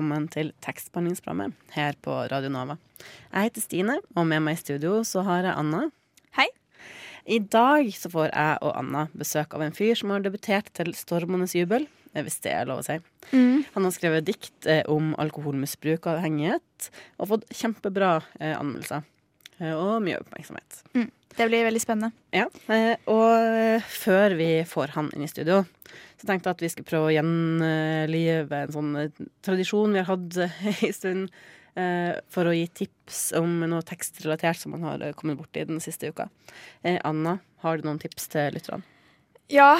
Velkommen til tekstbehandlingsprogrammet her på Radio Nova. Jeg heter Stine, og med meg i studio så har jeg Anna. Hei. I dag så får jeg og Anna besøk av en fyr som har debutert til Stormenes jubel, hvis det er lov å si. Han har skrevet dikt eh, om alkoholmisbruk og avhengighet, og fått kjempebra eh, anmeldelser. Eh, og mye oppmerksomhet. Det blir veldig spennende. Ja, eh, og eh, før vi får han inn i studio, så tenkte jeg at vi skulle prøve å gjenlive en sånn eh, tradisjon vi har hatt en stund, eh, for å gi tips om noe tekstrelatert som man har kommet borti den siste uka. Eh, Anna, har du noen tips til lytterne? Ja,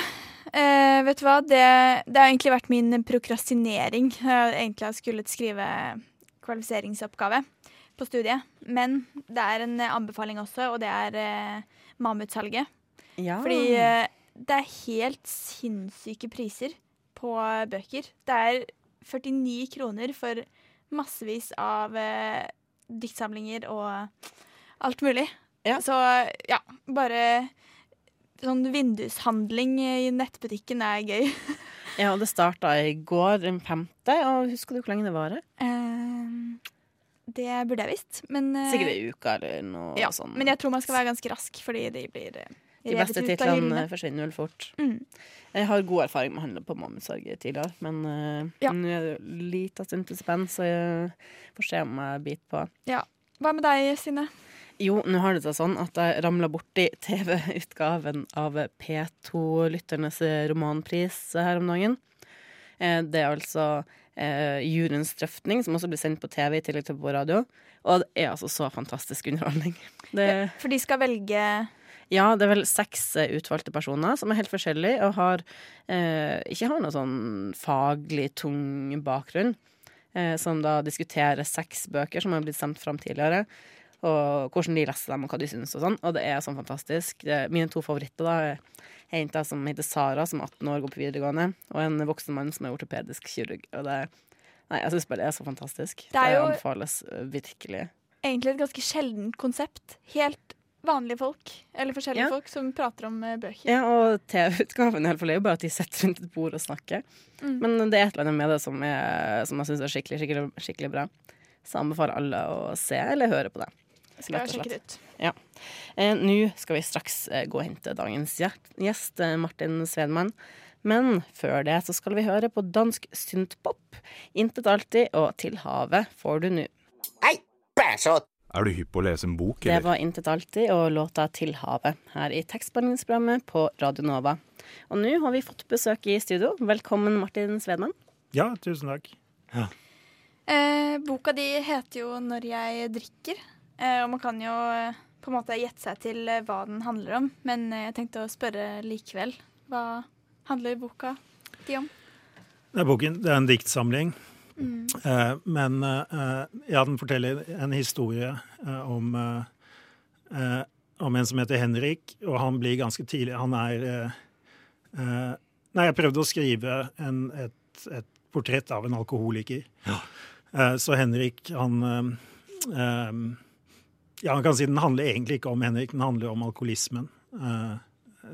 eh, vet du hva? Det, det har egentlig vært min prokrastinering. Jeg egentlig har skullet skrive kvalifiseringsoppgave på studiet. Men det er en eh, anbefaling også, og det er eh, Mammutsalget. Ja. Fordi eh, det er helt sinnssyke priser på eh, bøker. Det er 49 kroner for massevis av eh, diktsamlinger og alt mulig. Ja. Så ja, bare sånn vindushandling i nettbutikken er gøy. ja, og det starta i går, den femte, og husker du hvor lenge det varer? Eh, det burde jeg visst, men eh, Sikkert ei uke eller noe ja, sånt. Men jeg tror man skal være ganske rask, fordi de blir eh, De beste titlene forsvinner vel fort. Mm. Jeg har god erfaring med å handle på Mammutsalg tidligere, men uh, Ja. nå er det jo liten stund til spenn, så jeg får se om jeg biter på. Ja. Hva med deg, Stine? Jo, nå har det seg sånn at jeg ramla borti TV-utgaven av P2-lytternes romanpris her om dagen. Det er altså eh, juryens drøftning, som også blir sendt på TV i tillegg til på radio. Og det er altså så fantastisk underholdning. Det, For de skal velge ja, det er vel seks eh, utvalgte personer som er helt forskjellige og har, eh, ikke har noe sånn faglig tung bakgrunn. Eh, som da diskuterer seks bøker som har blitt stemt fram tidligere. Og hvordan de leser dem, og hva de syns. Og sånn Og det er sånn fantastisk. Mine to favoritter da er ei jente som heter Sara, som er 18 år, går på videregående, og en voksen mann som er ortopedisk kirurg. Og det, nei, jeg syns bare det er så fantastisk. Det er jo- anbefales eh, virkelig. egentlig et ganske sjeldent konsept. Helt vanlige folk, eller forskjellige Ja. folk, som prater om eh, bøker. Ja, og TV-utgaven i alle fall er jo bare at de sitter rundt et bord og snakker. Mm. Men det er et eller annet med det som, er, som jeg syns er skikkelig, skikkelig, skikkelig bra. Så jeg anbefaler alle å se eller høre på det. Skal jeg sjekke det ut. Eh, Nå skal vi straks eh, gå og hente dagens gjest, eh, Martin Svedmann. Men før det så skal vi høre på dansk synthpop. Intet alltid, og Til havet får du nå Er du hypp på å lese en bok, Det var Intet alltid og låta Til havet her i tekstbehandlingsprogrammet på Radio Nova. Og nå har vi fått besøk i studio. Velkommen, Martin Svedmann. Ja, tusen takk. Eh, boka di heter jo 'Når jeg drikker', og man kan jo eh, på en måte gjette seg til eh, hva den handler om. Men eh, jeg tenkte å spørre likevel. Hva handler boka di om? Det er boken. Det er en diktsamling. Eh, men eh, ja, den forteller en historie eh, om, eh, eh, om en som heter Henrik, og han blir ganske tidlig Han er eh, eh, Nei, jeg prøvde å skrive en, et, et portrett av en alkoholiker. Ja. så Henrik, han eh, eh, Ja, man kan si den handler egentlig ikke om Henrik, den handler om alkoholismen. Uh,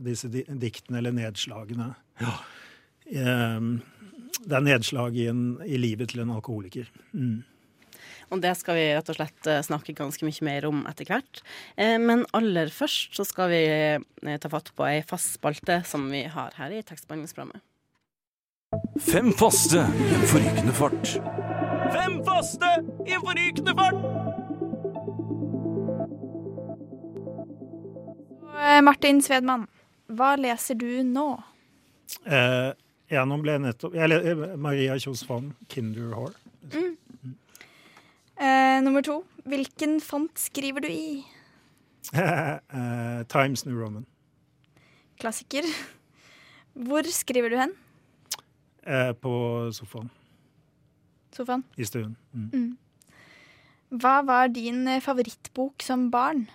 disse di diktene, eller nedslagene. Eh, det er nedslag i, en, i livet til en alkoholiker. Mm. Og det skal vi rett og slett eh, snakke ganske mye mer om etter hvert. Eh, Men aller først så skal vi ta fatt på ei fast spalte som vi har her i tekstbehandlingsprogrammet. Fem faste i en forrykende fart. Fem faste i en forrykende fart! Martin Svedman, hva leser du nå? Eh, ja, nå ble jeg nettopp jeg eh, Maria Kjos Fonn, 'Kinder Mm. Eh, nummer to, hvilken font skriver du i? Eh, Times New Roman. Klassiker. Hvor skriver du hen? Eh, på sofaen Sofaen. i stuen. Mm. Mm. Hva var din eh, favorittbok som barn?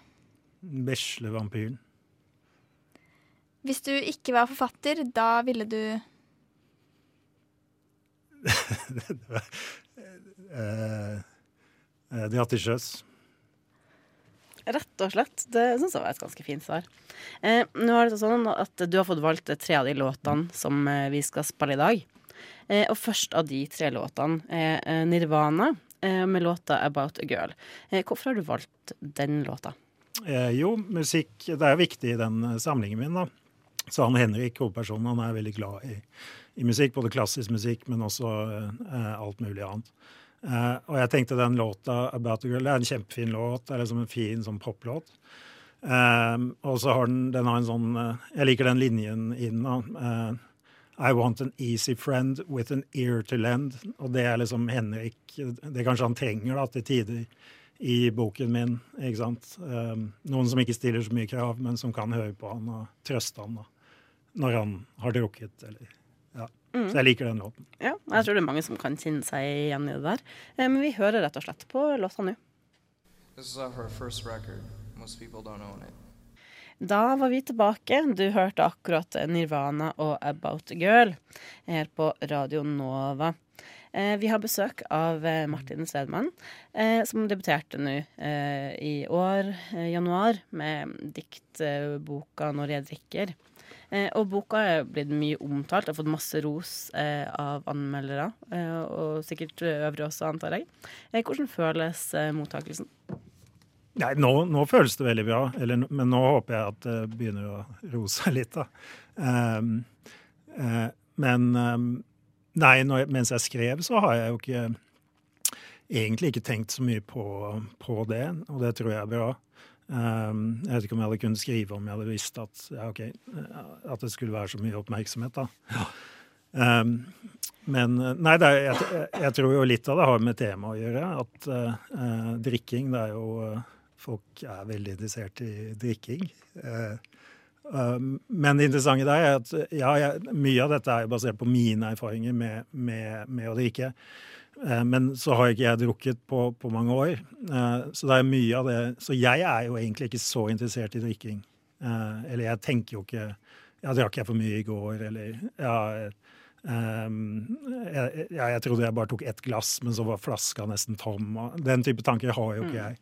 Veslevampyren. Hvis du ikke var forfatter, da ville du eh, eh, Dratt til sjøs. Rett og slett. Det syns jeg var et ganske fint svar. Eh, nå er det sånn at Du har fått valgt tre av de låtene som eh, vi skal spille i dag. Eh, og først av de tre låtene er eh, Nirvana eh, med låta 'About a Girl'. Eh, hvorfor har du valgt den låta? Eh, jo, musikk Det er viktig i den eh, samlingen min, da. Så han Henrik, hovedpersonen, han er veldig glad i, i musikk. Både klassisk musikk, men også eh, alt mulig annet. Eh, og jeg tenkte den låta 'About a Girl' det er en kjempefin låt. Det er liksom en fin sånn poplåt. Eh, og så har den, den har en sånn eh, Jeg liker den linjen inn. da. Eh, I want an easy friend with an ear to lend. Og det er liksom Henrik Det kanskje han trenger da, til tider i boken min. ikke sant? Um, noen som ikke stiller så mye krav, men som kan høre på han og trøste han da, når han har drukket. eller ja. Så jeg liker den låten. Ja, jeg tror det er mange som kan kjenne seg igjen i det der. Eh, men vi hører rett og slett på låta nå. Da var vi tilbake. Du hørte akkurat Nirvana og About a Girl her på Radio Nova. Eh, vi har besøk av eh, Martin Svedman, eh, som debuterte nå eh, i år, januar, med diktboka 'Når jeg drikker'. Eh, og boka er blitt mye omtalt, har fått masse ros eh, av anmeldere, eh, og sikkert øvrige også, antar jeg. Hvordan føles mottakelsen? Nei, nå, nå føles det veldig bra, eller, men nå håper jeg at det begynner å roe seg litt. da. Um, uh, men um, nei, når mens jeg skrev, så har jeg jo ikke egentlig ikke tenkt så mye på, på det, og det tror jeg er bra. Um, jeg vet ikke om jeg hadde kunnet skrive om jeg hadde visst at, ja, okay, at det skulle være så mye oppmerksomhet. da. Um, men nei, det er, jeg, jeg tror jo litt av det har med temaet å gjøre. At uh, drikking det er jo Folk er veldig interessert i drikking. Uh, men det interessante der er at ja, jeg, mye av dette er basert på mine erfaringer med, med, med å drikke. Uh, men så har ikke jeg drukket på, på mange år. Uh, så det er mye av det Så jeg er jo egentlig ikke så interessert i drikking. eller jeg tenker jo ikke Ja, drakk jeg for mye i går, eller ja Um, jeg, jeg, jeg, trodde jeg bare tok ett glass, men så var flaska nesten tom. Den type tanker har jo ikke jeg.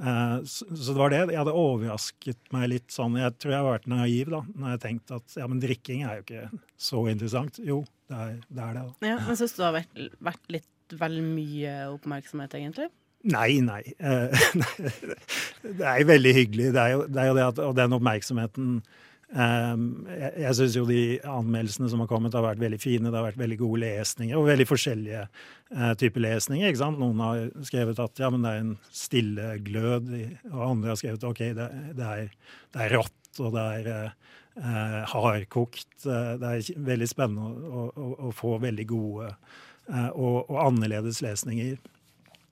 Uh, så, så, det var det. Jeg hadde overrasket meg litt sånn. Jeg tror jeg har vært naiv da, når jeg tenkte at ja, men drikking er jo ikke så interessant. Jo, det er det. Er det da. Ja, men syns du det har vært, vært litt vel mye oppmerksomhet, egentlig? Nei, nei. Uh, det er veldig hyggelig. Det er jo det, er jo det at, og den oppmerksomheten Um, jeg jeg syns jo de anmeldelsene som har kommet, har vært veldig fine. Det har vært veldig gode lesninger, og veldig forskjellige uh, typer lesninger. ikke sant? Noen har skrevet at ja, men det er en stille glød, og andre har skrevet ok, det, det, er, det er, rått, og det er uh, hardkokt. Det er veldig spennende å, å, å få veldig gode og, og, annerledes lesninger.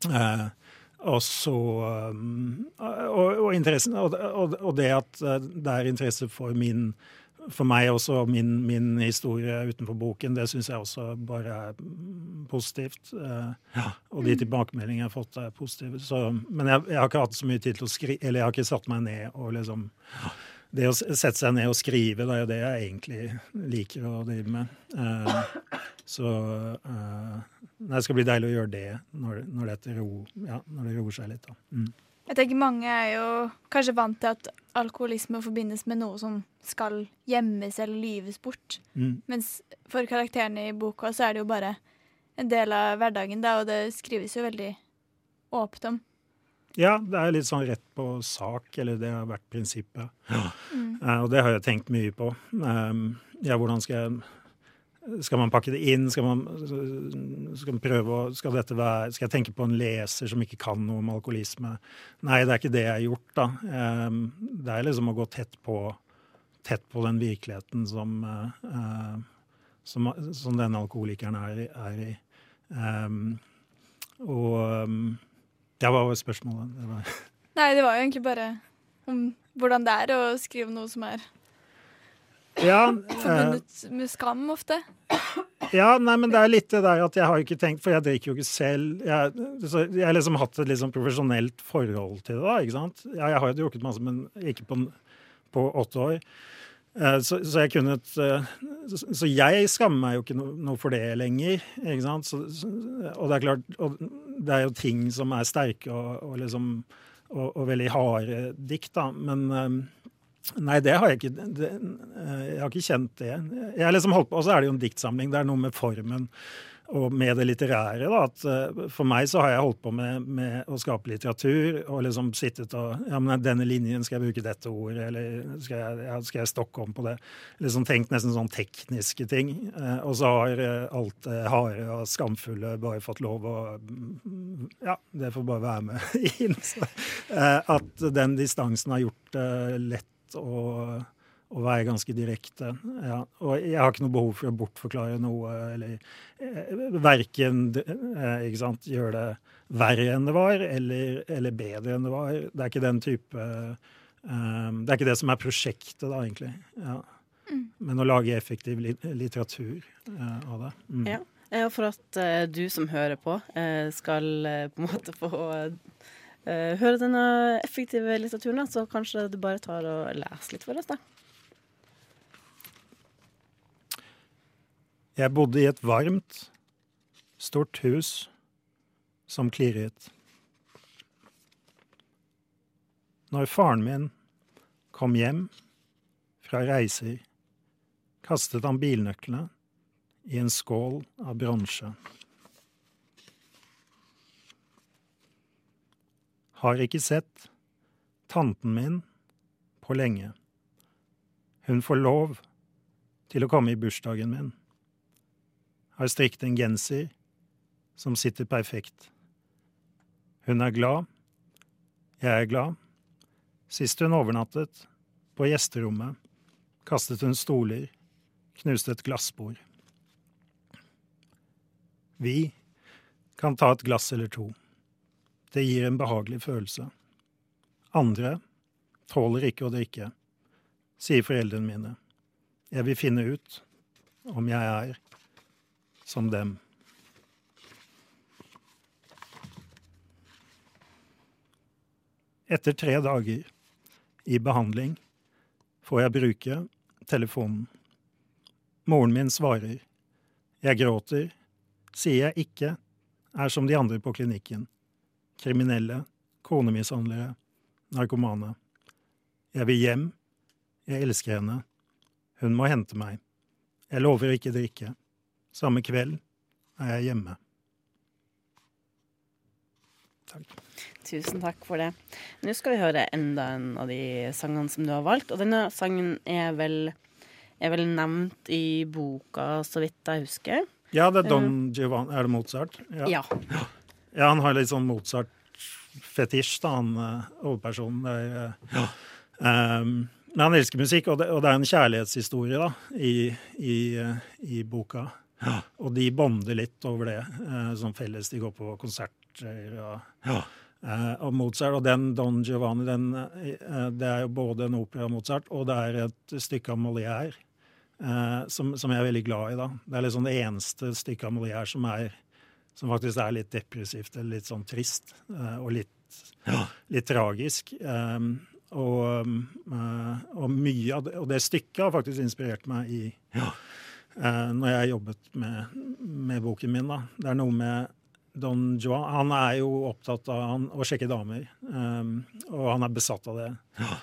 Uh, og så um, og, og, interessen, og, og, det at det er interesse for min for meg også, min, min historie utenfor boken, det syns jeg også bare er positivt. Ja. Og de tilbakemeldingene jeg har fått, er positive. Så, men jeg, jeg, har ikke hatt så mye tid til å skrive, eller jeg har ikke satt meg ned og liksom Det å sette seg ned og skrive, det er jo det jeg egentlig liker å drive med. Så det skal bli deilig å gjøre det når, når, ro, ja, når det roer seg litt. Mm. Jeg tenker Mange er jo kanskje vant til at alkoholisme forbindes med noe som skal gjemmes eller lyves bort. Mm. Mens for karakterene i boka så er det jo bare en del av hverdagen, da, og det skrives jo veldig åpent om. Ja, det er litt sånn rett på sak, eller det har vært prinsippet. Ja. Mm. Uh, og det har jeg tenkt mye på. Um, ja, hvordan skal jeg skal man pakke det inn? Skal man, skal man prøve å, skal, være, skal, jeg tenke på en leser som ikke kan noe om alkoholisme? Nei, det er ikke det jeg har gjort, da. Um, det er liksom å gå tett på, tett på den virkeligheten som, uh, som, som denne alkoholikeren er, er i. Um, og um, Ja, hva var spørsmålet? Det var Nei, det var jo egentlig bare om hvordan det er å skrive noe som er Ja, eh, forbundet med skam ofte. ja, nei, men det er litt det der at jeg har ikke tenkt For jeg drikker jo ikke selv. Jeg, så jeg har liksom hatt et liksom profesjonelt forhold til det, da. ikke sant? Ja, jeg har jo drukket masse, men ikke på, på åtte år. Eh, Så, så jeg kunne eh, så, jeg skammer meg jo ikke noe, noe for det lenger. ikke sant? Så, og det er klart, det er jo ting som er sterke og, og liksom og, og veldig harde dikt, da. Men eh, nei, det har jeg ikke det, eh, Jeg har ikke kjent det. Jeg har liksom holdt på, Og så er det jo en diktsamling. Det er noe med formen og med det litterære. da, at eh, For meg så har jeg holdt på med, med å skape litteratur og liksom sittet og ja, men Denne linjen, skal jeg bruke dette ordet, eller skal jeg, skal jeg stokke om på det? Liksom tenkt nesten sånn tekniske ting. Eh, og så har alt det harde og skamfulle bare fått lov å mm, Ja, det får bare være med inn. At den distansen har gjort det lett å og være ganske direkte. Ja. Og jeg har ikke noe behov for å bortforklare noe, eller eh, verken eh, ikke sant, gjøre det verre enn det var, eller, eller bedre enn det var. Det er ikke den type eh, Det er ikke det som er prosjektet, da, egentlig. Ja. Men å lage effektiv litteratur eh, av det. Mm. Ja. Og for at eh, du som hører på, eh, skal på en måte få eh, høre denne effektive litteraturen, da, så kanskje du bare tar og leser litt for oss, da. Jeg bodde i et varmt, stort hus som klirret. Når faren min kom hjem fra reiser, kastet han bilnøklene i en skål av bronse. Har ikke sett tanten min på lenge. Hun får lov til å komme i bursdagen min har strikt en genser som sitter perfekt. Hun er glad. Jeg er glad. Sist hun overnattet, på gjesterommet, kastet hun stoler, knuste et glassbord. Vi kan ta et glass eller to. Det gir en behagelig følelse. Andre tåler ikke å drikke, sier foreldrene mine. Jeg vil finne ut om jeg er som dem. Etter tre dager i behandling får jeg bruke telefonen. Moren min svarer. Jeg gråter, sier jeg ikke er som de andre på klinikken. Kriminelle, konemishandlere, narkomane. Jeg vil hjem. Jeg elsker henne. Hun må hente meg. Jeg lover ikke drikke. Samme kveld er jeg hjemme. Takk. Tusen takk for det. Nå skal vi høre enda en av de sangene som du har valgt. Og denne sangen er vel, er vel nevnt i boka, så vidt jeg husker. Ja, det er Don Giovanni. Er det Mozart? Ja. Ja, han har litt sånn Mozart-fetisj, da, han eh, hovedpersonen. Er, eh, ja. Um, men han elsker musikk, og det, og det er en kjærlighetshistorie da, i, i, eh, i boka. Og de bonder litt over det, uh, som felles. De går på konserter og, eh, og Mozart. Og den Don Giovanni, den, uh, det er jo både en opera av Mozart, og det er et stykke av Molière. uh, som, som jeg er veldig glad i. da. Det er liksom det eneste stykket av Molière som, er, som faktisk er litt depressivt eller litt sånn trist. eh, og litt, litt tragisk. Um, og, um, og mye av det, og det stykket har faktisk inspirert meg i ja. når jeg jobbet med, med boken min. da. Det er noe med Don Juan Han er jo opptatt av han, å sjekke damer, um, og han er besatt av det. Ja.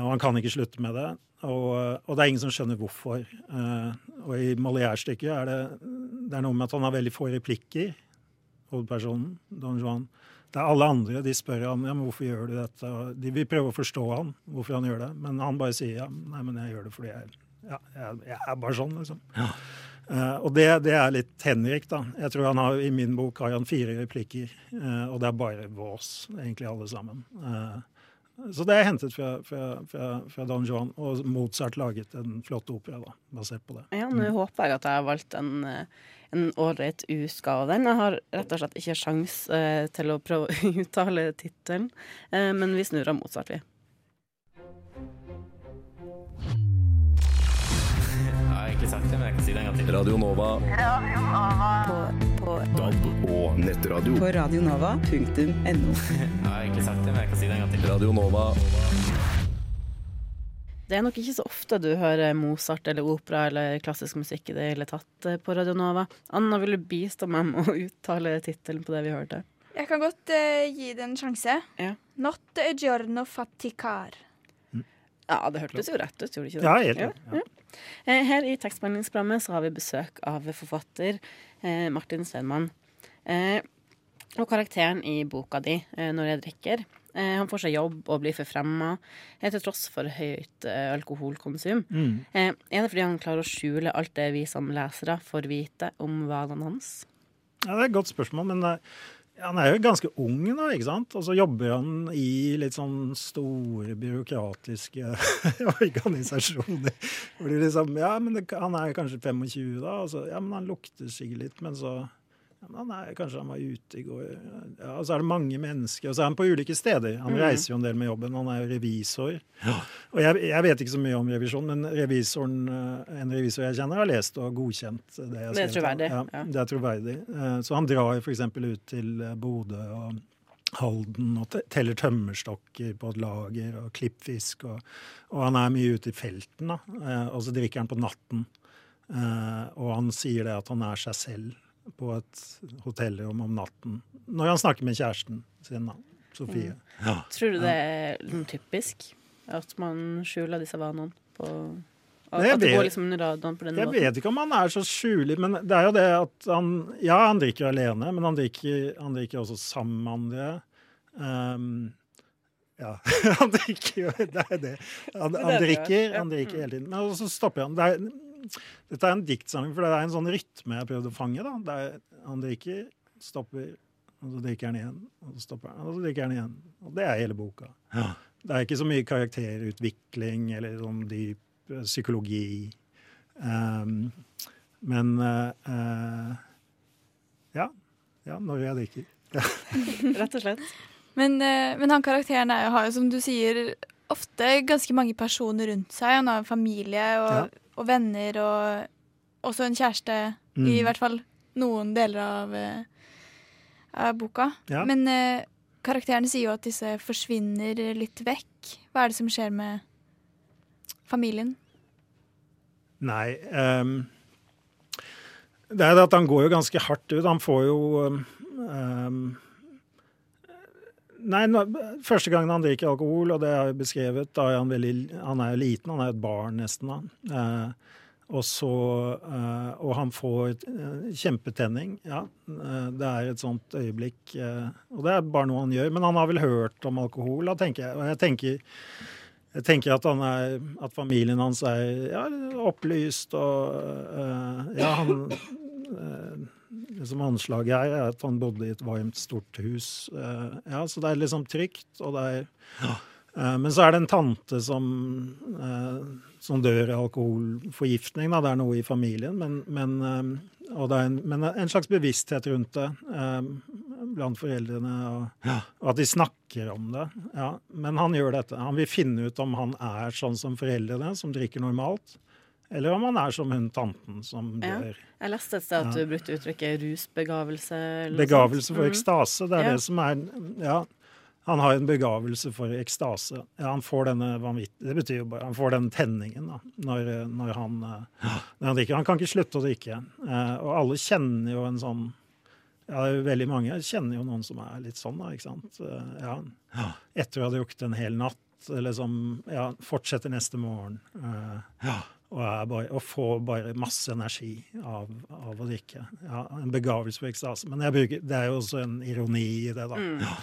og han kan ikke slutte med det. Og, og det er ingen som skjønner hvorfor. Eh, og i Molière-stykket er det, det er noe med at han har veldig få replikker, hovedpersonen, Don Juan. Det er alle andre de spør han ja, men hvorfor gjør du dette. De vil prøve å forstå han, hvorfor han gjør det. Men han bare sier ja, nei, men jeg gjør det fordi jeg, ja, jeg, jeg er bare sånn, liksom. Eh, og det, det er litt Henrik, da. Jeg tror han har, I min bok har han fire replikker, uh, og det er bare vås, egentlig alle sammen. Uh, så det er hentet fra, fra, fra, fra Don Juan, og Mozart laget en flott opera da, basert på det. Ja, Nå håper jeg at jeg har valgt en, eh, en ålreit utgave. Jeg har rett og slett ikke sjans eh, til å prøve å uttale tittelen, eh, men vi snur av motsatt, vi. Si Radio Nova. Radio Nova. På, på, DAB og nettradio. På radionova.no. jeg har egentlig sagt det, men jeg kan si det en gang til. Radio Nova. Det er nok ikke så ofte du hører Mozart eller opera eller klassisk musikk i det hele tatt eh, på Radio Nova. Anna, vil du bistå meg med å uttale tittelen på det vi hørte? Jeg kan godt uh, gi det en sjanse. Ja. Notte e giorno faticar. Ja, det hørtes jo rett ut, gjorde det ikke det? Ja, helt rett. Ja. Eh, Her i tekstbehandlingsprogrammet så har vi besøk av forfatter eh, Martin Svenmann. Eh, og karakteren i boka di, eh, 'Når jeg drikker'. Eh, han får seg jobb og blir forfremma eh, til tross for høyt alkoholkonsum. Mm. Er det fordi han klarer å skjule alt det vi som lesere får vite om vanene hans? Ja, Det er et godt spørsmål, men han er jo ganske ung nå, ikke sant? Og så jobber han i litt sånn store byråkratiske organisasjoner. Hvor de liksom Ja, men det, han er kanskje 25 da, og så Ja, men han lukter sikkert litt, men så han er, Kanskje han var ute i går ja, Og så er det mange mennesker, og så er han på ulike steder. Han mm. reiser jo en del med jobben. Han er jo revisor. Og jeg, jeg vet ikke så mye om revisjon, men revisoren, eh, en revisor jeg kjenner, har lest og godkjent det jeg har Det er troverdig, Ja, ja. det er troverdig. Eh, Så han drar f.eks. ut til eh, Bodø og Halden og teller tømmerstokker på et lager og klippfisk. Og, og han er mye ute i felten, da. Og så drikker han på natten. Og han sier det at han er seg selv på et hotellrom om natten. Når han snakker med kjæresten sin, da. Sofie. Mm. Tror du det er liksom typisk at man skjuler disse vanene på at vet- går liksom på Jeg vet ikke om han er så skjulig, men det er jo det at han Ja, han drikker alene, men han drikker, han drikker også sammen med andre. Um, ja, han drikker jo Det er det. Han, er han drikker, han drikker hele tiden. Men så stopper han. Det er, dette er en diktsamling, for det er en sånn rytme jeg prøvde å fange. da. Det er, han drikker, stopper, og så drikker han igjen. Og så stopper han, og så drikker han igjen. Og det er hele boka. Det er ikke så mye karakterutvikling eller sånn dyp eh, psykologi. Um, men uh, uh, ja. Ja, når jeg drikker. Rett og slett. Men, uh, men han karakteren er, har jo, som du sier, ofte ganske mange personer rundt seg. Han har familie og, Ja. Og venner og også en kjæreste, i Mm. hvert fall noen deler av, eh, av boka. Ja. Men eh, karakterene sier jo at disse forsvinner litt vekk. Hva er det som skjer med familien? Nei um, Det er at han går jo ganske hardt ut. Han får jo ehm, Nei, nå, første gangen han drikker alkohol, og det har jeg beskrevet, da er han veldig Han er jo liten, han er et barn nesten da. Eh, og så eh, Og han får eh, kjempetenning. Ja, eh, det er et sånt øyeblikk. eh, og det er bare noe han gjør. Men han har vel hørt om alkohol, da, tenker jeg. Og jeg tenker jeg tenker at, er, at familien hans er ja, opplyst og Ja, han øh, Det som anslaget her, er at han bodde i et varmt, stort hus. øh, ja, Så det er liksom trygt, og det er øh, Men så er det en tante som, øh, som dør av alkoholforgiftning. Da. Det er noe i familien, men, men, en, men en slags bevissthet rundt det blant foreldrene. Og, og at de snakker om det. Ja. Men han gjør dette. Han vil finne ut om han er sånn som foreldrene, som drikker normalt. Eller om han er som hun tanten som Ja. Jeg leste et sted at Ja. du brukte uttrykket rusbegavelse. eller Begavelse for mm. ekstase. Det er Ja. det som er Ja. Han har en begavelse for ekstase. Ja, han får denne vanvitt... Det betyr jo bare Han får den tenningen da, når, når, han, eh, når han drikker. Han kan ikke slutte å drikke. Eh, og alle kjenner jo en sånn ja, veldig mange kjenner jo noen som er litt sånn, da, ikke sant. Eh, Ja. Etter å ha drukket en hel natt, eller som ja, fortsetter neste morgen. eh, og, bare, og får bare masse energi av, av å drikke. Ja, en begavelse for ekstase. Men bruker, det er jo også en ironi i det, da. Mm. Ja,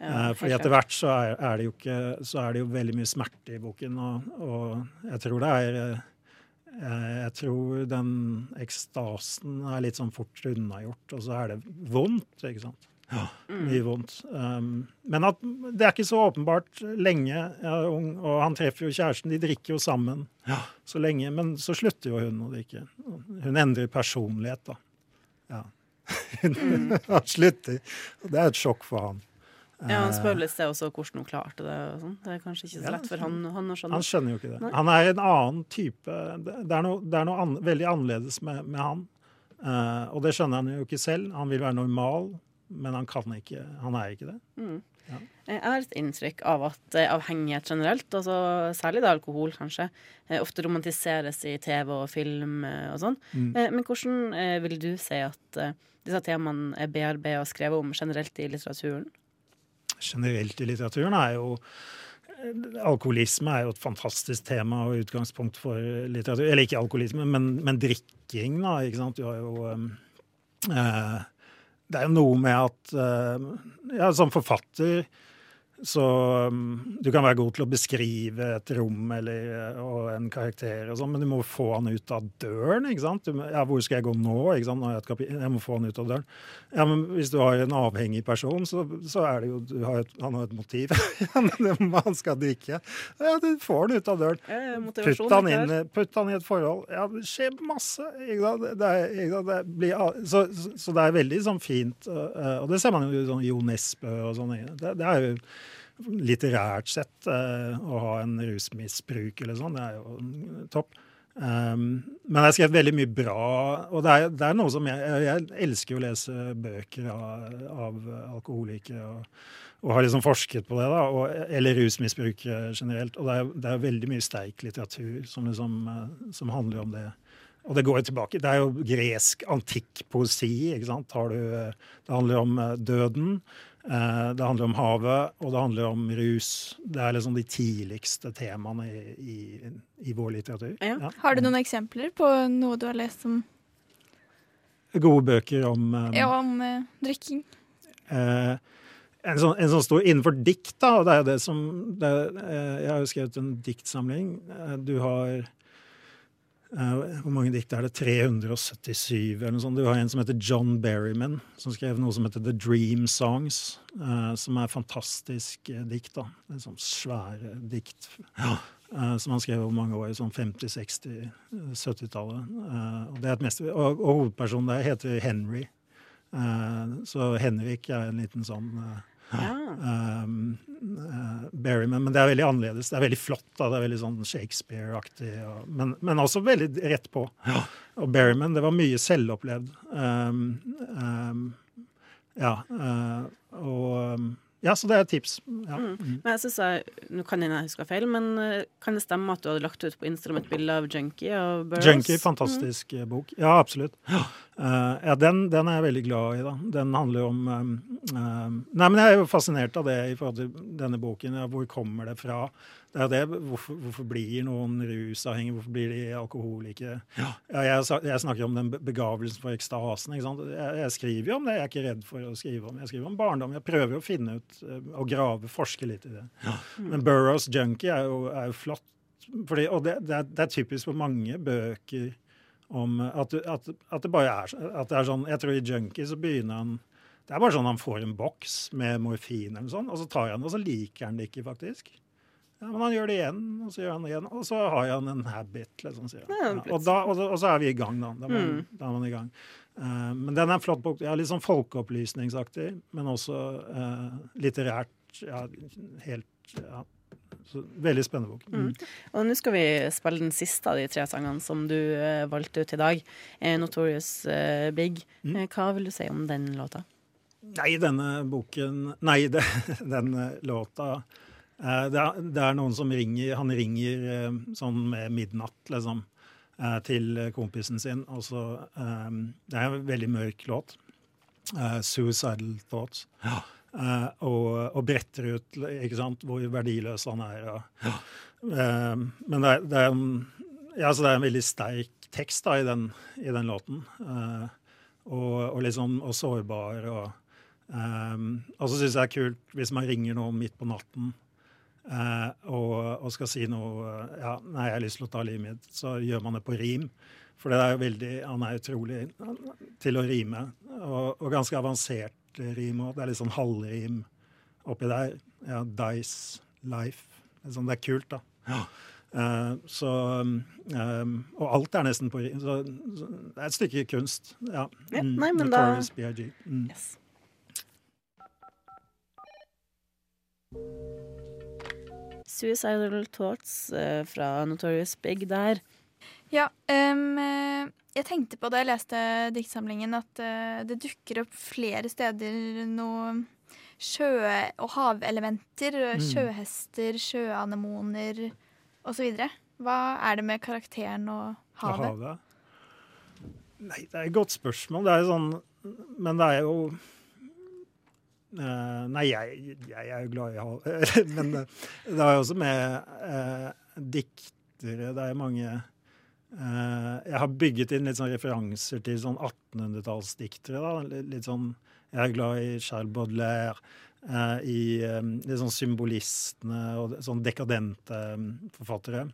Eh, fordi etter hvert så er, er det jo ikke Så er det jo veldig mye smerte i boken, og, og jeg tror det er eh, Jeg tror den ekstasen er litt sånn fort unnagjort, og så er det vondt, ikke sant. Mm. Mye vondt. Um, men at det er ikke så åpenbart lenge. Jeg er ung, og han treffer jo kjæresten, de drikker jo sammen så lenge. Men så slutter jo hun å drikke. Hun endrer personlighet, da. Ja. Hun han slutter. Det er et sjokk for han. Ja, Han spør litt sted også hvordan hun klarte det. og sånn. Det er kanskje ikke så lett for han, han å skjønne. Han skjønner jo ikke det. Nei. Han er en annen type det er noe, det er noe an, veldig annerledes med, med han. Uh, og det skjønner han jo ikke selv. Han vil være normal, men han kan ikke. Han er ikke det. Mm. Ja. Jeg har et inntrykk av at eh, avhengighet generelt, altså særlig da alkohol kanskje, eh, ofte romantiseres i TV og film eh, og sånn. Mm. Eh, Men hvordan eh, vil du si at eh, disse temaene er bearbeidet og skrevet om generelt i litteraturen? Generelt i litteraturen er jo eh, Alkoholisme er jo et fantastisk tema og utgangspunkt for litteratur. Eller ikke alkoholisme, men, men drikking, da. ikke sant? Du har jo eh, Det er jo noe med at uh, Ja, som forfatter så um, Du kan være god til å beskrive et rom eller, eh, og en karakter, og sånn, men du må få han ut av døren. ikke sant? Du, må- ja, hvor skal jeg gå nå? ikke sant? Jeg, jeg må få han ut av døren. Ja, men Hvis du har en avhengig person, så, så er det jo du har et, Han har et motiv. Han skal drikke. Ja, Du får han ut av døren. Eh, Putt han, inn, putt han i et forhold. Ja, det skjer masse. Ikke sant? Det er, ikke sant? Det blir, så, så, det er veldig sånn fint. uh, Og det ser man jo i sånn Jo Nesbø og sånn. Det, det er jo litterært sett uh, å ha en rusmisbruk eller sånn. Det er jo topp. Um, men jeg har skrevet veldig mye bra, og det er, det er noe som jeg, jeg elsker å lese bøker av, av alkoholikere. og og har liksom forsket på det, da, og, eller rusmisbrukere generelt. Og det er, det er veldig mye sterk litteratur som, liksom, eh, som handler om det. Og det går jo tilbake. Det er jo gresk antikk poesi. ikke sant? Du, eh, det handler om eh, døden, eh, det handler om havet, og det handler om rus. Det er liksom de tidligste temaene i, i, i vår litteratur. Ja. Har du noen eksempler på noe du har lest som, Gode bøker om um, ja, om uh, drikking? Eh, en, sånn, en sånn stor innenfor dikt, da, og det er jo det som det, er, eh, Jeg har jo skrevet en diktsamling. Eh, du har eh, Hvor mange dikt er det? 377 eller noe sånt. Du har en som heter John Berryman, som skrev noe som heter The Dream Songs. eh, som er fantastisk eh, dikt. da. Er sånn svære dikt. ja. som han skrev over mange år, sånn 50-, 60-, 70-tallet. Eh, og, og, og hovedpersonen der heter Henry. Eh, så Henrik er en liten sånn eh, Ja. um, uh, Berryman. Men det er veldig annerledes. Det er veldig flott. da, Det er veldig sånn Shakespeare-aktig. Men, men også veldig rett på. Og Berryman, det var mye selvopplevd. Um, um, ja. Uh, og um, Ja, så det er et tips. Ja. Mm. Mm. Men jeg synes jeg, Nå kan jeg huske feil, men eh, kan det stemme at du hadde lagt ut på Instagram et bilde av Junkie og Burroughs? Junkie, fantastisk mm. bok. Ja, absolutt. Uh, ja, den, den er jeg veldig glad i, da. Den handler om um, um, Nei, men jeg er jo fascinert av det i forhold til denne boken. Ja, hvor kommer det fra? Det er det, hvorfor, hvorfor blir noen rusavhengige? Hvorfor blir de alkoholikere? Ja, jeg, jeg snakker om den begavelsen for ekstasen. Ikke sant? Jeg, jeg skriver jo om det. Jeg er ikke redd for å skrive om Jeg skriver om barndom. Jeg prøver å finne ut eh, og grave, forske litt i det. Men Burroughs Junkie er jo, er jo flott. Fordi, og det, det, er, det er typisk for mange bøker om at, at, at det bare er, at det er sånn Jeg tror i Junkie så begynner han Det er bare sånn han får en boks med morfin eller noe sånt, og så tar han det, og så liker han det ikke, faktisk. Ja, Men han gjør det igjen, og så gjør han det igjen, og så har han en habit. Liksom, sier han. Ja, og, da, og, så- og så er vi i gang, da. Da er man, Mm. da er man i gang. Uh, men den er en flott bok. Ja, litt sånn folkeopplysningsaktig, men også uh, litterært. Ja, helt ja. Så, Veldig spennende bok. Mm. Og nå skal vi spille den siste av de tre sangene som du uh, valgte ut i dag. Notorious Big. Mm. Hva vil du si om den låta? Nei, denne boken Nei, den eh, låta det, er, det er noen som ringer Han ringer eh, sånn med midnatt, liksom, eh, til kompisen sin. Og så eh, Det er en veldig mørk låt. Eh, 'Suicidal Thoughts'. Ja. og, og bretter ut ikke sant, hvor verdiløs han er. Og, eh, men det er, det, er en, ja, så det er en veldig sterk tekst da, i, den, i den låten. Eh, og, og liksom og sårbar. Og, og så syns jeg det er kult hvis man ringer noen midt på natten eh, og, og skal si noe ja, 'Nei, jeg har lyst til å ta livet mitt', så gjør man det på rim. For det er jo veldig, han er utrolig til å rime. Og, og ganske avansert rim òg. Det er litt sånn halvrim oppi der. Ja, Dice Life. Det er, sånn, det er kult, da. Eh, så um, Og alt er nesten på rim. Så, så det er et stykke kunst. Ja. Ja, Mm, nei, men da-. Mm. Yes. Suicidal Thoughts eh, fra Notorious Big der. Ja, eh, jeg tenkte på da jeg leste diktsamlingen at eh, det dukker opp flere steder noe sjø- og havelementer. Mm. Sjøhester, sjøanemoner osv. Hva er det med karakteren og havet? Havet? Nei, det er et godt spørsmål. Det er jo sånn Men det er jo eh, Nei, jeg, jeg er jo glad i havet. men uh, det har jo også med uh, diktere Det er mange Jeg har bygget inn litt sånn referanser til sånn 1800-tallsdiktere. litt, sånn Jeg er glad i Charles Baudelaire. I um, litt sånn symbolistene og sånn dekadente um, forfattere.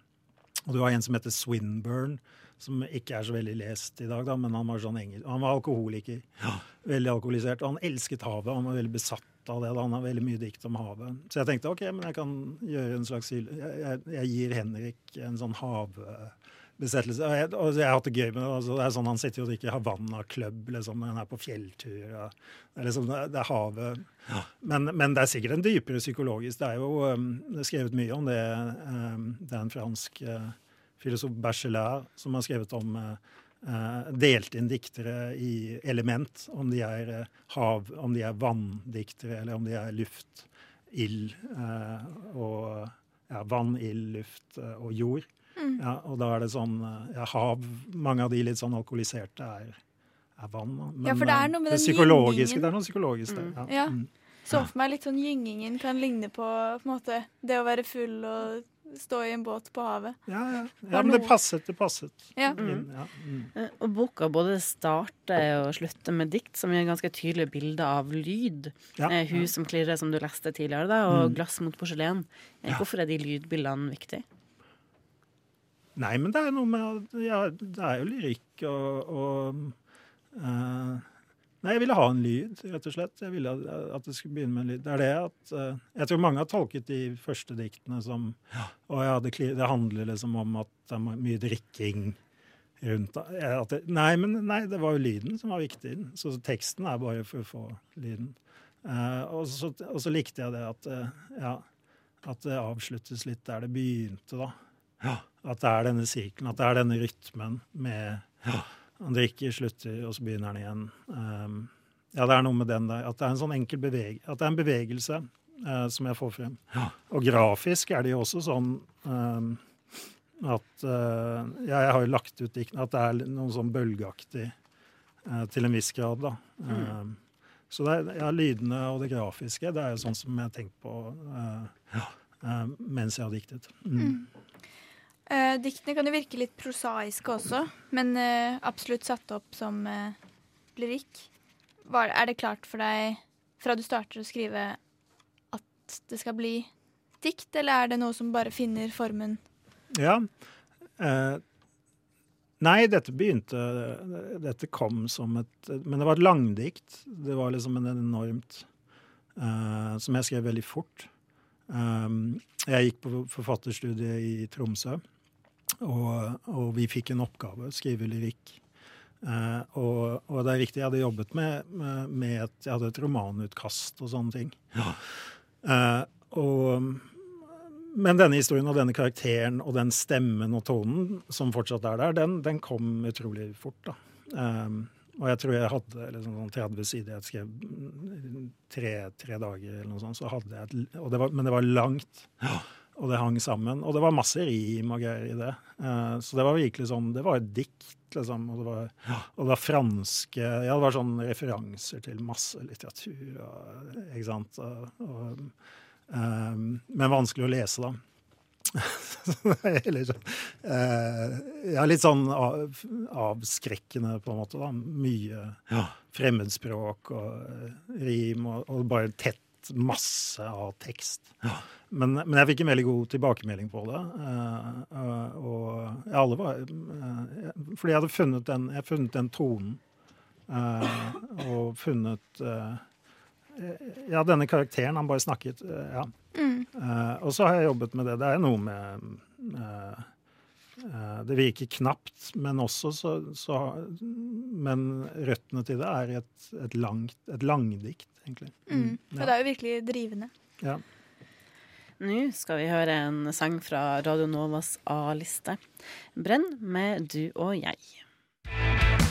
Og du har en som heter Swinburne, som ikke er så veldig lest i dag, da, men han var sånn engel. Han var alkoholiker. Veldig alkoholisert. Og han elsket havet. Han var veldig besatt av det. Da. Han har veldig mye dikt om havet. Så jeg tenkte OK, men jeg kan gjøre en slags Jeg, jeg, jeg gir Henrik en sånn havbesettelse. Og jeg, og jeg har hatt det gøy med det. Altså, det er sånn Han sitter jo og drikker Havanna Club liksom, når han er på fjelltur. Og det, er liksom, det, er- det er havet. Men, men det er sikkert en dypere psykologisk. Det er jo um, det er skrevet mye om det. Um, det er en fransk uh, filosof, Bachelard, som har skrevet om uh, uh, delt inn diktere i element. Om de er uh, hav, om de er vanndiktere, eller om de er luft, ild uh, og ja, vann, ild, luft uh, og jord. Mm. Ja, og da er det sånn ja, hav Mange av de litt sånn alkoholiserte er, er vann. Men, Ja, for det er noe med det den psykologiske. Det er noe psykologisk der. Ja. Ja. Mm. Så for meg litt sånn gyngingen kan ligne på, på en måte, det å være full og stå i en båt på havet. Ja, ja. Ja, men det passet. Det passet. Ja. Mm. ja. Mm. Eh, Og boka både starter og slutter med dikt som gir ganske tydelige bilder av lyd. Ja, Eh. Hus som klirrer, som du leste tidligere, da, og Mm. glass mot porselen. Eh, Hvorfor er de lydbildene viktige? Nei, men det er noe med ja, Det er jo lyrikk og, og eh, Nei, jeg ville ha en lyd, rett og slett. Jeg ville at- det skulle begynne med en lyd. Det er det at uh, Jeg tror mange har tolket de første diktene som Å ja, det, det handler liksom om at det er mye drikking rundt ja, det, Nei, men nei, det var jo lyden som var viktig. Så teksten er bare for å få lyden. Uh, og, så, og så likte jeg det at uh, ja, at det avsluttes litt der det begynte, da. At det er denne sirkelen, at det er denne rytmen med Han drikker, slutter, og så begynner han igjen. Um, ja, det er noe med den der. At det er en sånn enkel beveg At det er en bevegelse uh, som jeg får frem. Og grafisk er det jo også sånn um, at uh, Ja, jeg har jo lagt ut diktene at det er noe sånn bølgeaktig uh, til en viss grad, da. Um, så det er, ja, lydene og det grafiske, det er jo sånn som jeg har tenkt på ja, eh, mens jeg har diktet. Mm. Eh, diktene kan jo virke litt prosaiske også, men eh, absolutt satt opp som eh, lyrikk. Er det klart for deg fra du starter å skrive at det skal bli dikt, eller er det noe som bare finner formen? Ja. Nei, dette begynte Dette kom som et Men det var et langdikt. Det var liksom en enormt Som jeg skrev veldig fort. Um, jeg gikk på forfatterstudiet i Tromsø, og, og vi fikk en oppgave, skrive lyrikk. Eh, og, og det er riktig, jeg hadde jobbet med, med, et, jeg hadde et romanutkast og sånne ting. Eh, og men denne historien og denne karakteren og den stemmen og tonen som fortsatt er der, den, den kom utrolig fort. da. Eh, og jeg tror jeg hadde liksom sånn 30 sider. Jeg skrev tre, tre dager eller noe sånt. Så hadde jeg et, og det var, men det var langt, og det hang sammen. Og det var masse rim og greier i det. Uh, så det var virkelig sånn Det var et dikt, liksom. Og det var, og det var franske Ja, det var sånn referanser til masse litteratur. Og, ikke sant? Og, og, um, men vanskelig å lese, da. Eller sånn eh, Ja, litt sånn av, avskrekkende, på en måte. da. Mye fremmedspråk og rim, og, og bare tett masse av tekst. Men, men jeg fikk en veldig god tilbakemelding på det. Uh, eh, og ja, alle var uh, Fordi jeg hadde funnet den, jeg funnet den tonen. Uh, og funnet Ja, denne karakteren. Han bare snakket. ja. Mm. Eh, og så har jeg jobbet med det. Det er noe med Det virker knapt, men også så, så Men røttene til det er et, et, langt, et langdikt, egentlig. Mm. For ja. det er jo virkelig drivende. Ja. Nå skal vi høre en sang fra Radio Novas A-liste. 'Brenn' med 'Du og jeg'.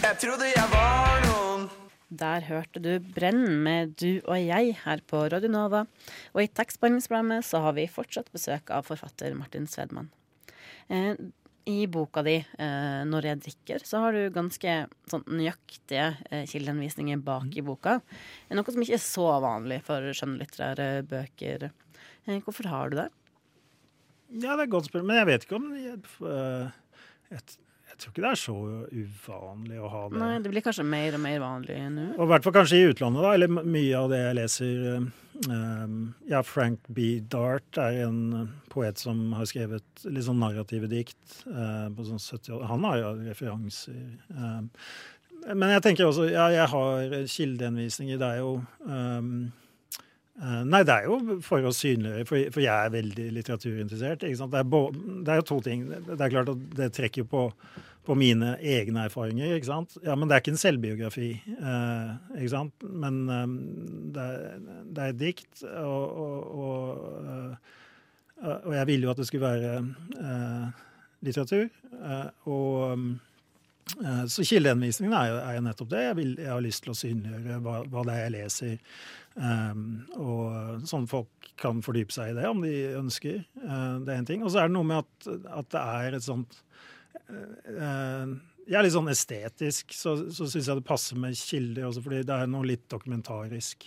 Jeg trodde jeg var noen. Der hørte du 'Brenn' med 'Du og jeg' her på Radio Nova. Og i tekstbehandlingsprogrammet så har vi fortsatt besøk av forfatter Martin Svedman. Eh, I boka di eh, 'Når jeg drikker' så har du ganske sånn nøyaktige eh, bak i boka. Noe som ikke er så vanlig for skjønnlitterære bøker. Eh, hvorfor har du det? Ja, det er et godt spørsmål, men jeg vet ikke om jeg, jeg, jeg tror ikke det er så uvanlig å ha det. Nei, det blir kanskje mer og mer vanlig nå. Og i hvert fall kanskje i utlandet, da. Eller mye av det jeg leser um, Ja, Frank B. Dart er en øh, poet som har skrevet litt sånn narrative dikt uh, på sånn 70 år. Han har jo referanser. Um, men jeg tenker også Ja, jeg har kildeinnvisninger. Det er jo Eh, Nei, det er jo for å synliggjøre, for, for jeg er veldig litteraturinteressert. Det, er det er jo to ting. Det er klart at det trekker på, på mine egne erfaringer. ikke sant? Ja, Men det er ikke en selvbiografi. Eh, ikke sant? Men eh, det, er, det et dikt, og, og, og, eh, og jeg ville jo at det skulle være eh, litteratur. eh, og eh, så kildehenvisningen er jo nettopp det. Jeg, vil, jeg har lyst til å synliggjøre hva, hva det er jeg leser. Um, og sånn folk kan fordype seg i det om de ønsker. Uh, det er en ting. Og så er det noe med at, at det er et sånt uh, er litt sånn estetisk så, så syns jeg det passer med kilder også, fordi det er noe litt dokumentarisk.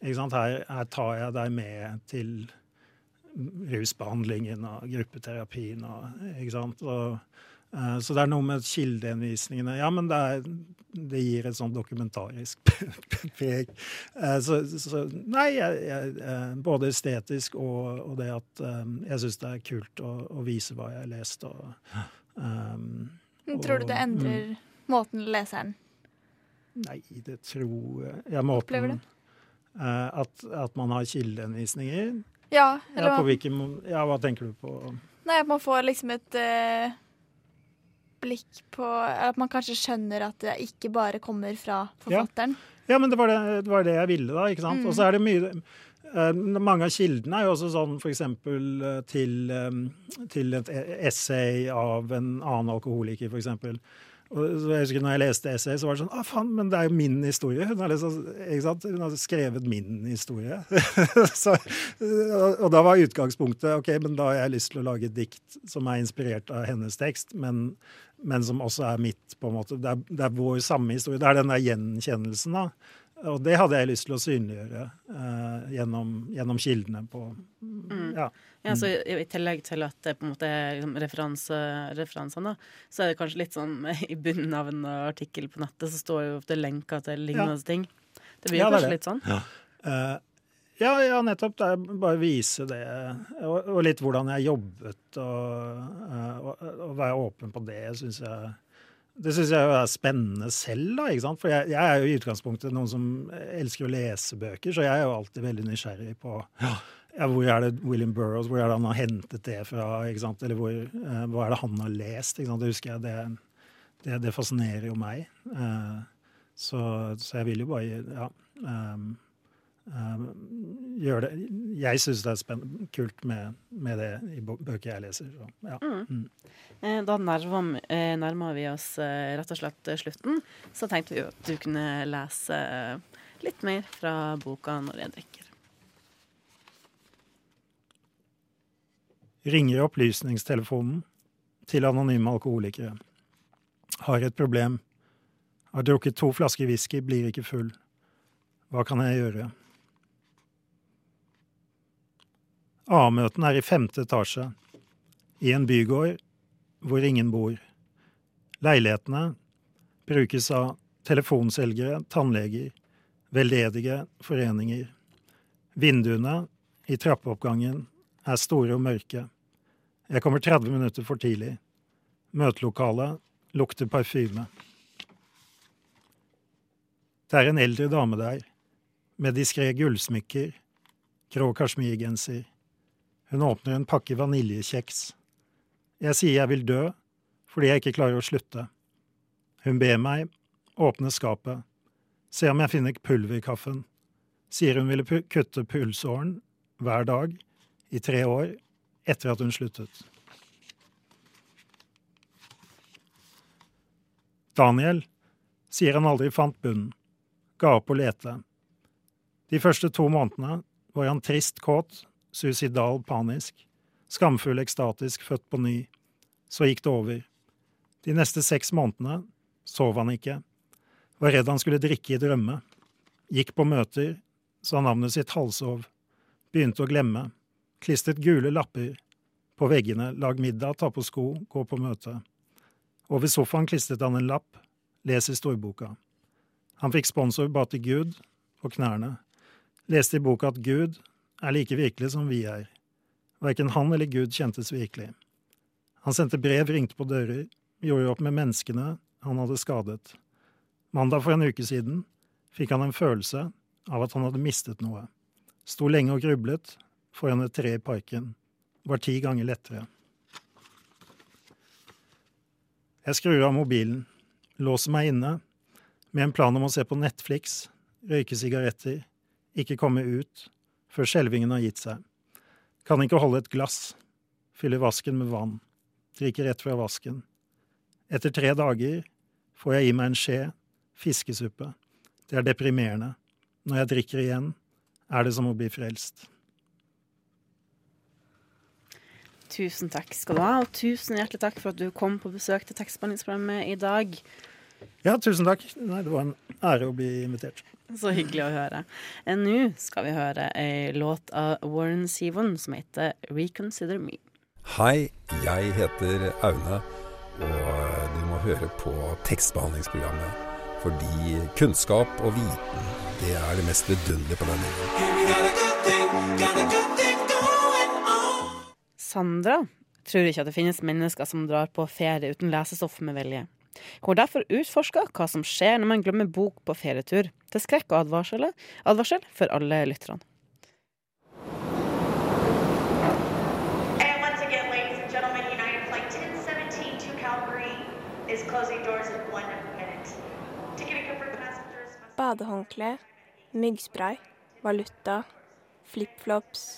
Ikke sant? Her, her tar jeg deg med til rusbehandlingen og gruppeterapien og Ikke sant. Og, så det er noe med kildeinnvisningene. Ja, men det, er, det gir et sånn dokumentarisk preg. Uh, så, så nei, jeg, jeg, uh, både estetisk og, og det at jeg syns det er kult å, å, vise hva jeg har lest. Og, um, Tror du det endrer mm. måten leseren Nei, det tror jeg Ja, måten Opplever det? At, at, man har kildeinnvisninger? Ja, ja, på hvilken, ja, hva tenker du på? Nei, At man får liksom et uh, blikk på At man kanskje skjønner at det ikke bare kommer fra forfatteren. Ja, ja men det var det, det var det, jeg ville, da. ikke sant? Mm. Og så er det mye uh, Mange av kildene er jo også sånn f.eks. Uh, til, um, til et essay av en annen alkoholiker, f.eks. Og jeg husker når jeg leste essay, så var det sånn Å, faen, men det er jo min historie. Hun har, liksom, Hun har skrevet min historie. så, og da var utgangspunktet OK, men da har jeg lyst til å lage et dikt som er inspirert av hennes tekst, men, men som også er mitt, på en måte. Det er, det er vår samme historie. Det er den der gjenkjennelsen, da. Og det hadde jeg lyst til å synliggjøre uh, gjennom, gjennom, kildene på mm. ja. Ja. så i, I tillegg til at det på en måte er liksom, referanse, referansene, så er det kanskje litt sånn i bunnen av en artikkel på nettet så står jo ofte lenker til lignende ja. ting. Det blir ja, kanskje litt sånn? Ja. Uh, ja, ja, nettopp. Det er bare å vise det. Og, og litt hvordan jeg jobbet, og, uh, og, og være åpen på det, syns jeg det syns jeg er spennende selv, da. ikke sant? For jeg, jeg, er jo i utgangspunktet noen som elsker å lese bøker, så jeg er jo alltid veldig nysgjerrig på ja. Ja, hvor er det William Burroughs, hvor er det han har hentet det fra? Eller hvor, uh, hva er det han har lest? Det husker jeg, det, det, det fascinerer jo meg. Uh, så, så, jeg vil jo bare ja, um, um, gjøre det. Jeg syns det er kult med, med, det i bøker jeg leser. Så, ja. Mm. Da nærmer, nærmer, vi oss rett og slett slutten. Så tenkte vi jo at du kunne lese litt mer fra boka 'Når jeg drikker'. Ringer opplysningstelefonen til anonyme alkoholikere. Har et problem. Har drukket to flasker whisky, blir ikke full. Hva kan jeg gjøre? A-møtene er i femte etasje. I en bygård hvor ingen bor. Leilighetene brukes av telefonselgere, tannleger, veldedige foreninger. Vinduene i trappeoppgangen er store og mørke. Jeg kommer 30 minutter for tidlig. Møtelokalet lukter parfyme. Det er en eldre dame der, med diskré gullsmykker, grå kasjmirgenser. Hun åpner en pakke vaniljekjeks. Jeg sier jeg vil dø fordi jeg ikke klarer å slutte. Hun ber meg åpne skapet, se om jeg finner pulverkaffen, sier hun ville kutte pulsåren hver dag I tre år etter at hun sluttet. Daniel sier han aldri fant bunnen, ga opp å lete. De første to månedene var han trist kåt, suicidal panisk, skamfull ekstatisk, født på ny. Så gikk det over. De neste seks månedene sov han ikke, var redd han skulle drikke i drømme, gikk på møter, sa navnet sitt halvsov, begynte å glemme, klistret gule lapper på veggene, lag middag, ta på sko, gå på møte. Over sofaen klistret han en lapp, les i storboka. Han fikk sponsor ba til Gud på knærne, leste i boka at Gud er like virkelig som vi er. Verken han eller Gud kjentes virkelig. Han sendte brev, ringte på dører, gjorde opp med menneskene han hadde skadet. Mandag for en uke siden fikk han en følelse av at han hadde mistet noe. Sto lenge og grublet foran et tre i parken. Var ti ganger lettere. Jeg skrur av mobilen, låser meg inne, med en plan om å se på Netflix, røyke sigaretter, ikke komme ut, før skjelvingen har gitt seg. Kan ikke holde et glass, fyller vasken med vann, drikker rett fra vasken. Etter tre dager får jeg i meg en skje fiskesuppe. Det er deprimerende. Når jeg drikker igjen, er det som å bli frelst. Tusen takk skal du ha, og tusen hjertelig takk for at du kom på besøk til tekstbehandlingsprogrammet i dag. Ja, tusen takk. Nei, det var en ære å bli invitert. Så hyggelig å høre. Eh, Nå skal vi høre ei låt av Warren Sivon som heter 'Reconsider Me'. Hei, jeg heter Aune, og du må høre på tekstbehandlingsprogrammet. Fordi kunnskap og viten, det er det mest vidunderlige på denne jorden. Sandra tror ikke at det finnes mennesker som drar på ferie uten lesestoff med vilje. Hun har derfor utforska hva som skjer når man glemmer bok på ferietur, til skrekk og advarsel, advarsel for alle lytterne. And once again, ladies and gentlemen, United Flight 1017 to Calgary is closing doors in one minute. Ticketing confirmed passengers must... Badehåndkle, myggspray, valuta, flipflops,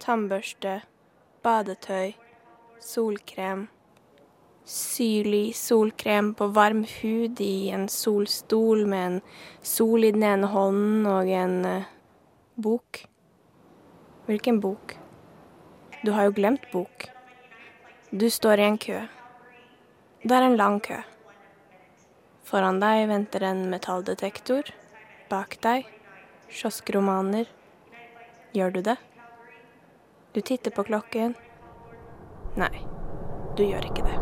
tannbørste, badetøy, solkrem. Syrlig solkrem på varm hud i en solstol med en sol i den ene hånden og en eh, bok. Hvilken bok? Du har jo glemt bok. Du står i en kø. Det er en lang kø. Foran deg venter en metalldetektor. Bak deg kioskromaner. Gjør du det? Du titter på klokken. Nei, du gjør ikke det.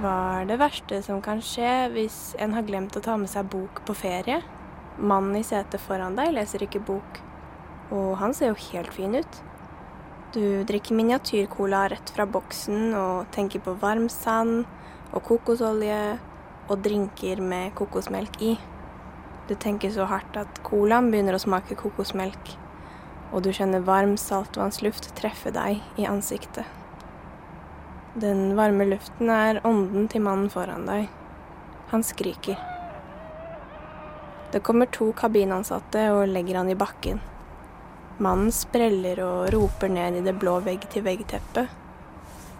Hva er det verste som kan skje hvis en har glemt å ta med seg bok på ferie? Mannen i setet foran deg leser ikke bok, og han ser jo helt fin ut. Du drikker miniatyrcola rett fra boksen og tenker på varm sand og kokosolje og drinker med kokosmelk i. Du tenker så hardt at colaen begynner å smake kokosmelk, og du kjenner varm saltvannsluft treffe deg i ansiktet. Den varme luften er ånden til mannen foran deg. Han skriker. Det kommer to kabinansatte og legger han i bakken. Mannen spreller og roper ned i det blå vegg-til-vegg-teppet,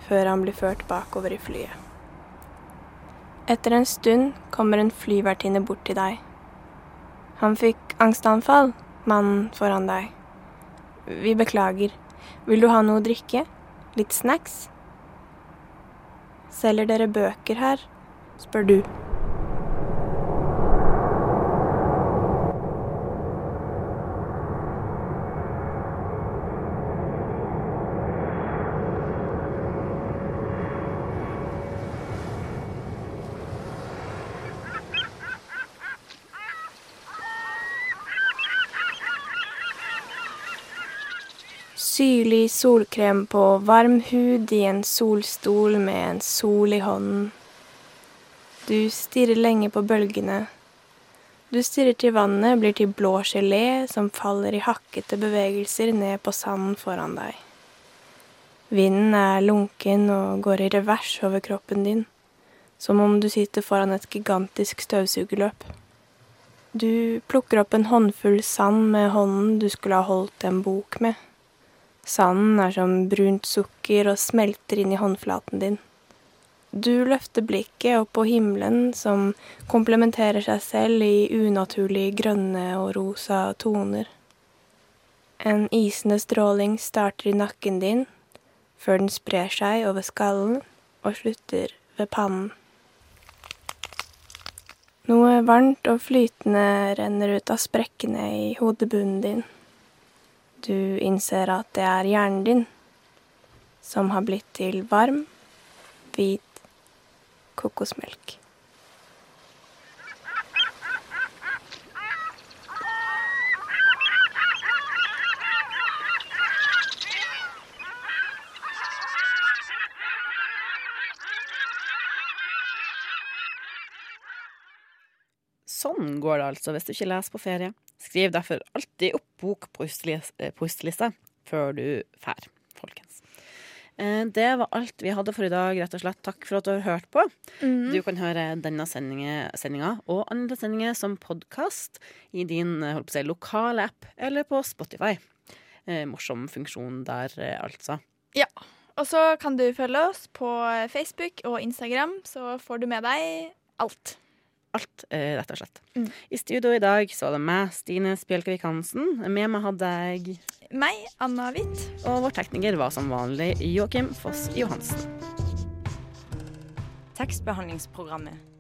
før han blir ført bakover i flyet. Etter en stund kommer en flyvertinne bort til deg. Han fikk angstanfall, mannen foran deg. Vi beklager. Vil du ha noe å drikke? Litt snacks? Selger dere bøker her? spør du. Syrlig solkrem på varm hud i en solstol med en sol i hånden. Du stirrer lenge på bølgene. Du stirrer til vannet blir til blå gelé som faller i hakkete bevegelser ned på sanden foran deg. Vinden er lunken og går i revers over kroppen din, som om du sitter foran et gigantisk støvsugerløp. Du plukker opp en håndfull sand med hånden du skulle ha holdt en bok med. Sanden er som brunt sukker og smelter inn i håndflaten din. Du løfter blikket opp på himmelen, som komplementerer seg selv i unaturlig grønne og rosa toner. En isende stråling starter i nakken din, før den sprer seg over skallen og slutter ved pannen. Noe varmt og flytende renner ut av sprekkene i hodebunnen din. Du innser at det er hjernen din som har blitt til varm, hvit kokosmelk. Sånn går det altså hvis du ikke leser på ferie. Skriv derfor alltid opp bok på hustelista før du fær, folkens. Eh, Det var alt vi hadde for i dag, rett og slett. Takk for at du har hørt på. Mm. Du kan høre denne sendinga og andre sendinger som podkast i din eh, si, lokale app eller på Spotify. Eh, morsom funksjon der, eh, altså. Ja. Og så kan du følge oss på Facebook og Instagram, så får du med deg alt. Alt, eh, rett og slett. Mm. I studio i dag så var det meg, Stine Spjelkevik Hansen. Med meg hadde jeg Meg, Anna Hvitt. Og vår tekniker var som vanlig Joakim Foss Johansen. Tekstbehandlingsprogrammet